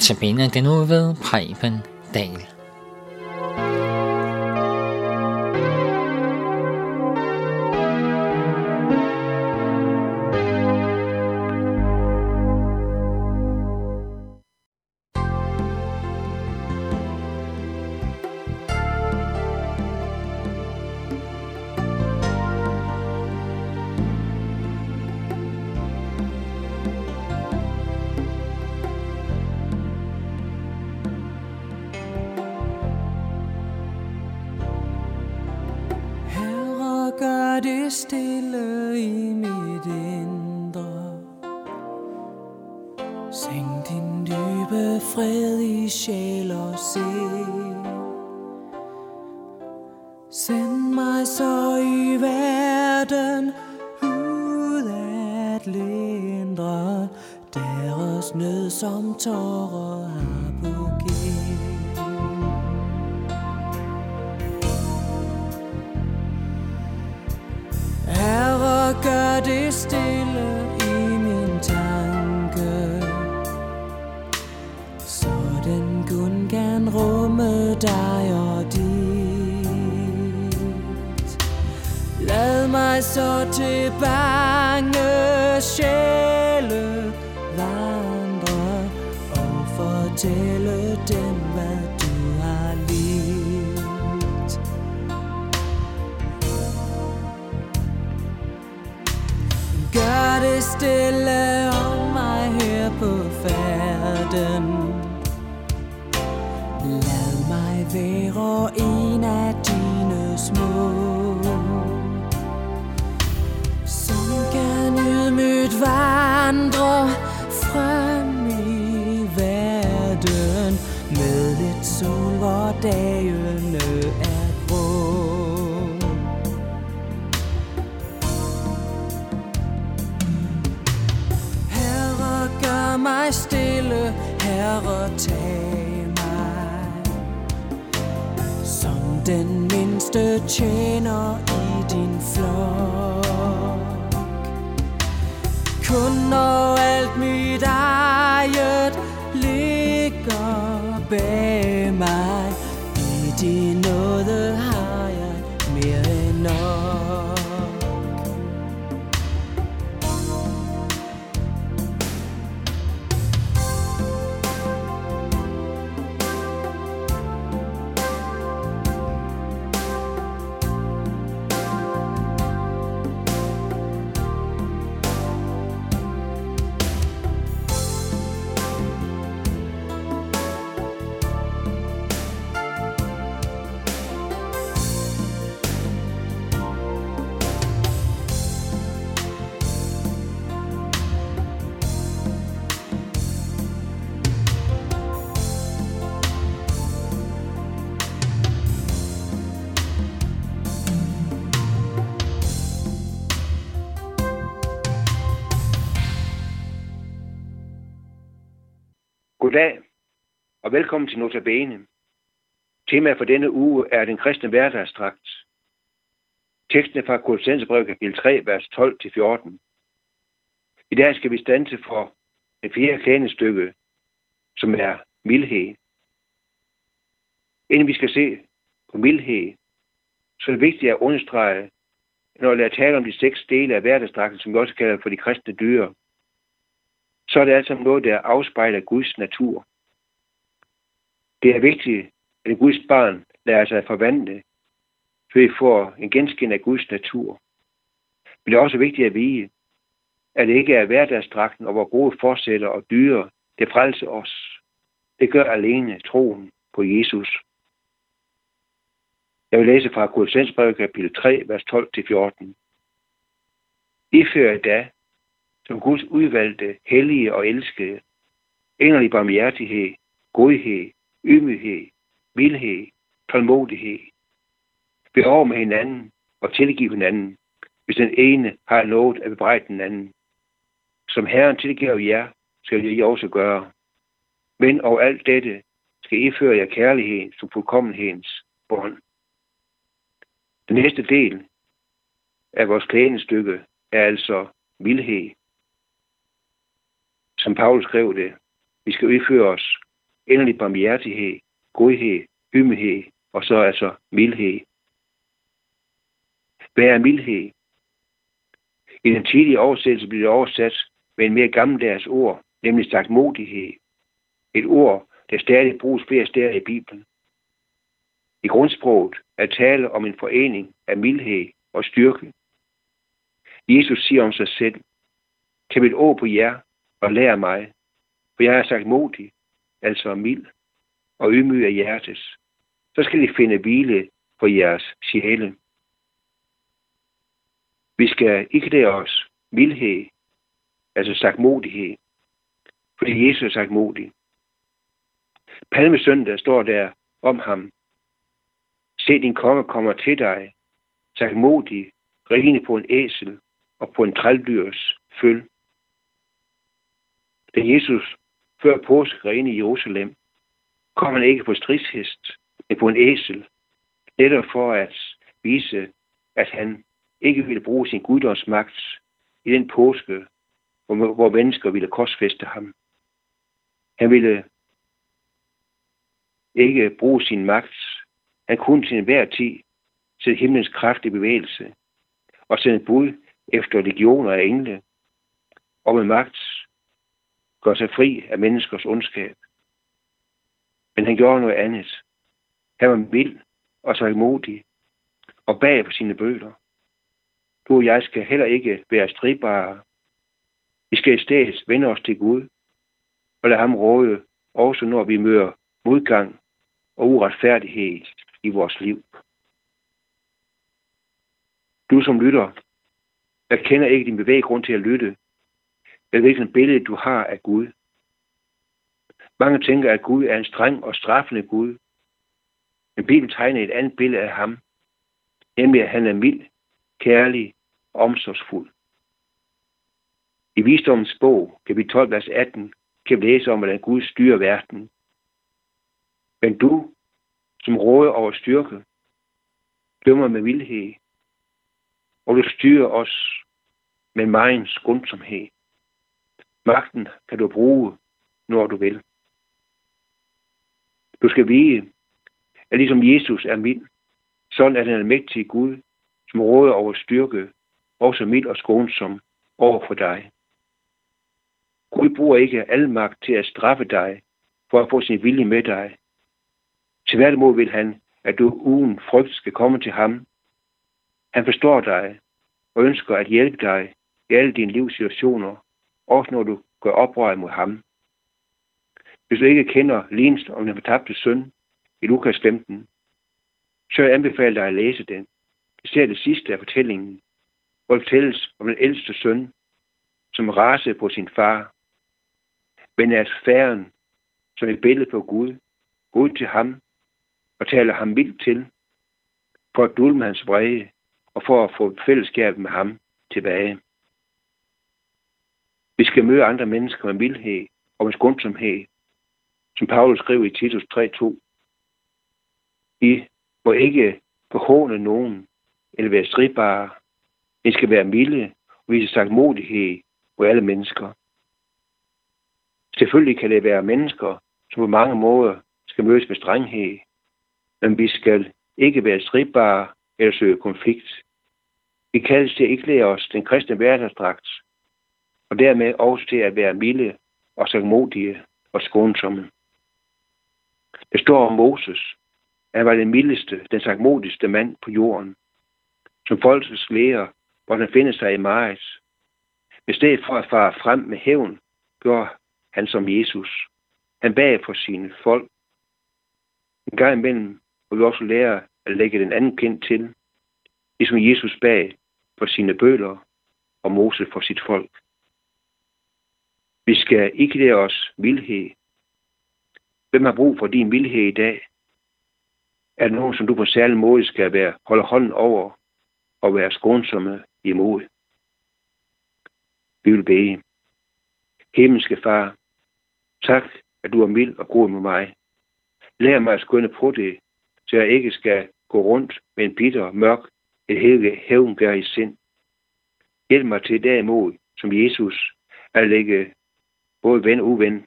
Tabiner den nu ved Preben Dahl. Stille i mit indre. Sænk din dybe fred i sjæl og sind. Send mig så i verden ud at lindre deres nød som tårer har gør det stille i min tanke Så den kun kan rumme dig og dit Lad mig så til bange sjæl. Stille om mig her på færden. Lad mig være en af dine små. Som kan ydmygt vandre frem i verden Med lidt sol, hvor dagene er. Herre, mig stille, Herre, tag mig. Som den mindste tjener i din flok. Kun når alt mit eget ligger bag mig I din nåde Goddag og velkommen til Notabene. Temaet for denne uge er den kristne hverdagstrakt. Teksten er fra Kolossenserbrevet kapitel 3, vers 12-14. I dag skal vi stanse for det fjerde klænestykke, som er mildhed. Inden vi skal se på mildhed, så er det vigtigt at understrege, når jeg taler om de seks dele af hverdagsdragten, som vi også kalder for de kristne dyr, så er det altså noget, der afspejler Guds natur. Det er vigtigt, at Guds barn lader sig forvandle, så vi får en genskin af Guds natur. Men det er også vigtigt at vide, at det ikke er hverdagsdragten og vores gode forsætter og dyre, det frelser os. Det gør alene troen på Jesus. Jeg vil læse fra Kolossensbrevet kapitel 3, vers 12-14. I fører da, som Guds udvalgte, hellige og elskede, inderlig barmhjertighed, godhed, ydmyghed, vildhed, tålmodighed. Be over med hinanden og tilgive hinanden, hvis den ene har lovet at bebrejde den anden. Som Herren tilgiver jer, skal I også gøre. Men over alt dette skal I føre jer kærlighed som fuldkommenhedens bånd. Den næste del af vores klædestykke er altså vildhed. Som Paulus skrev det, vi skal udføre os endelig barmhjertighed, godhed, ymighed og så altså mildhed. Hvad er mildhed? I den tidlige oversættelse bliver det oversat med en mere gammeldags ord, nemlig sagtmodighed. Et ord, der stadig bruges flere steder i Bibelen. I grundsproget er tale om en forening af mildhed og styrke. Jesus siger om sig selv, kan mit ord på jer og lær mig, for jeg er sagt modig, altså mild og ydmyg af hjertes. Så skal I finde hvile for jeres sjæle. Vi skal ikke lære os mildhed, altså sagt modighed, fordi Jesus er sagt modig. Palmesøndag står der om ham. Se, din konge kommer til dig, sagt modig, rigende på en æsel og på en trældyrs føl. Da Jesus før påske i Jerusalem, kom han ikke på stridshest, men på en æsel, netop for at vise, at han ikke ville bruge sin guddomsmagt i den påske, hvor, hvor mennesker ville korsfeste ham. Han ville ikke bruge sin magt. Han kunne til enhver tid sætte himlens kraft i bevægelse og sende bud efter legioner af engle, og med magt gør sig fri af menneskers ondskab. Men han gjorde noget andet. Han var mild og så modig og bag på sine bøger. Du og jeg skal heller ikke være stridbare. Vi skal i stedet vende os til Gud og lade ham råde, også når vi møder modgang og uretfærdighed i vores liv. Du som lytter, jeg kender ikke din bevæggrund til at lytte, eller hvilken billede du har af Gud. Mange tænker, at Gud er en streng og straffende Gud. Men Bibelen tegner et andet billede af ham, nemlig at han er mild, kærlig og omsorgsfuld. I visdommens bog, kapitel 12, vers 18, kan vi læse om, hvordan Gud styrer verden. Men du, som råder over styrke, dømmer med vildhed, og du styrer os med meget skundsomhed. Magten kan du bruge, når du vil. Du skal vide, at ligesom Jesus er mild, sådan er den almægtige Gud, som råder over styrke, også mild og skånsom over for dig. Gud bruger ikke al magt til at straffe dig, for at få sin vilje med dig. Tværtimod vil han, at du uden frygt skal komme til ham. Han forstår dig og ønsker at hjælpe dig i alle dine livssituationer, også når du gør oprør mod ham. Hvis du ikke kender lignelsen om den fortabte søn i Lukas 15, så jeg anbefaler dig at læse den. Især det sidste af fortællingen, hvor det fortælles om den ældste søn, som rasede på sin far, men er færen, som et billede på Gud, går ud til ham og taler ham vildt til, for at dulme hans vrede og for at få fællesskab med ham tilbage. Vi skal møde andre mennesker med mildhed og med skundsomhed, som Paulus skriver i Titus 3.2. I må ikke forhåne nogen eller være stridbare. I skal være milde og vise sagtmodighed for alle mennesker. Selvfølgelig kan det være mennesker, som på mange måder skal mødes med strenghed, men vi skal ikke være stridbare eller søge konflikt. Vi kaldes til at ikke lære os den kristne hverdagsdragt, og dermed også til at være milde og sagmodige og skånsomme. Det står om Moses. Han var den mildeste, den sagmodigste mand på jorden. Som folkets læger hvor han finde sig i Maris. I stedet for at fare frem med hævn, gjorde han som Jesus. Han bag for sine folk. En gang imellem må vi også lære at lægge den anden kind til, ligesom Jesus bag for sine bøler og Mose for sit folk. Vi skal ikke lade os vildhed. Hvem har brug for din vildhed i dag? Er der nogen, som du på særlig måde skal være, holde hånden over og være skånsomme imod? Vi vil bede. Himmelske far, tak, at du er mild og god med mig. Lær mig at skønne på det, så jeg ikke skal gå rundt med en bitter, mørk, et hele hævngær i sind. Hjælp mig til derimod, som Jesus, at lægge både ven og uven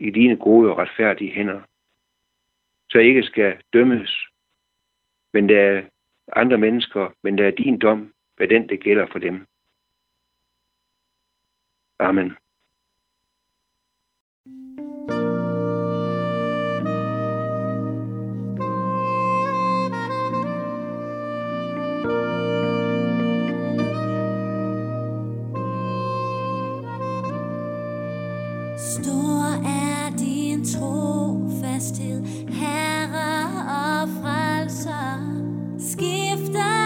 i dine gode og retfærdige hænder, så jeg ikke skal dømmes, men der er andre mennesker, men der er din dom, hvad den det gælder for dem. Amen. trofasthed, herre og frelser, skifter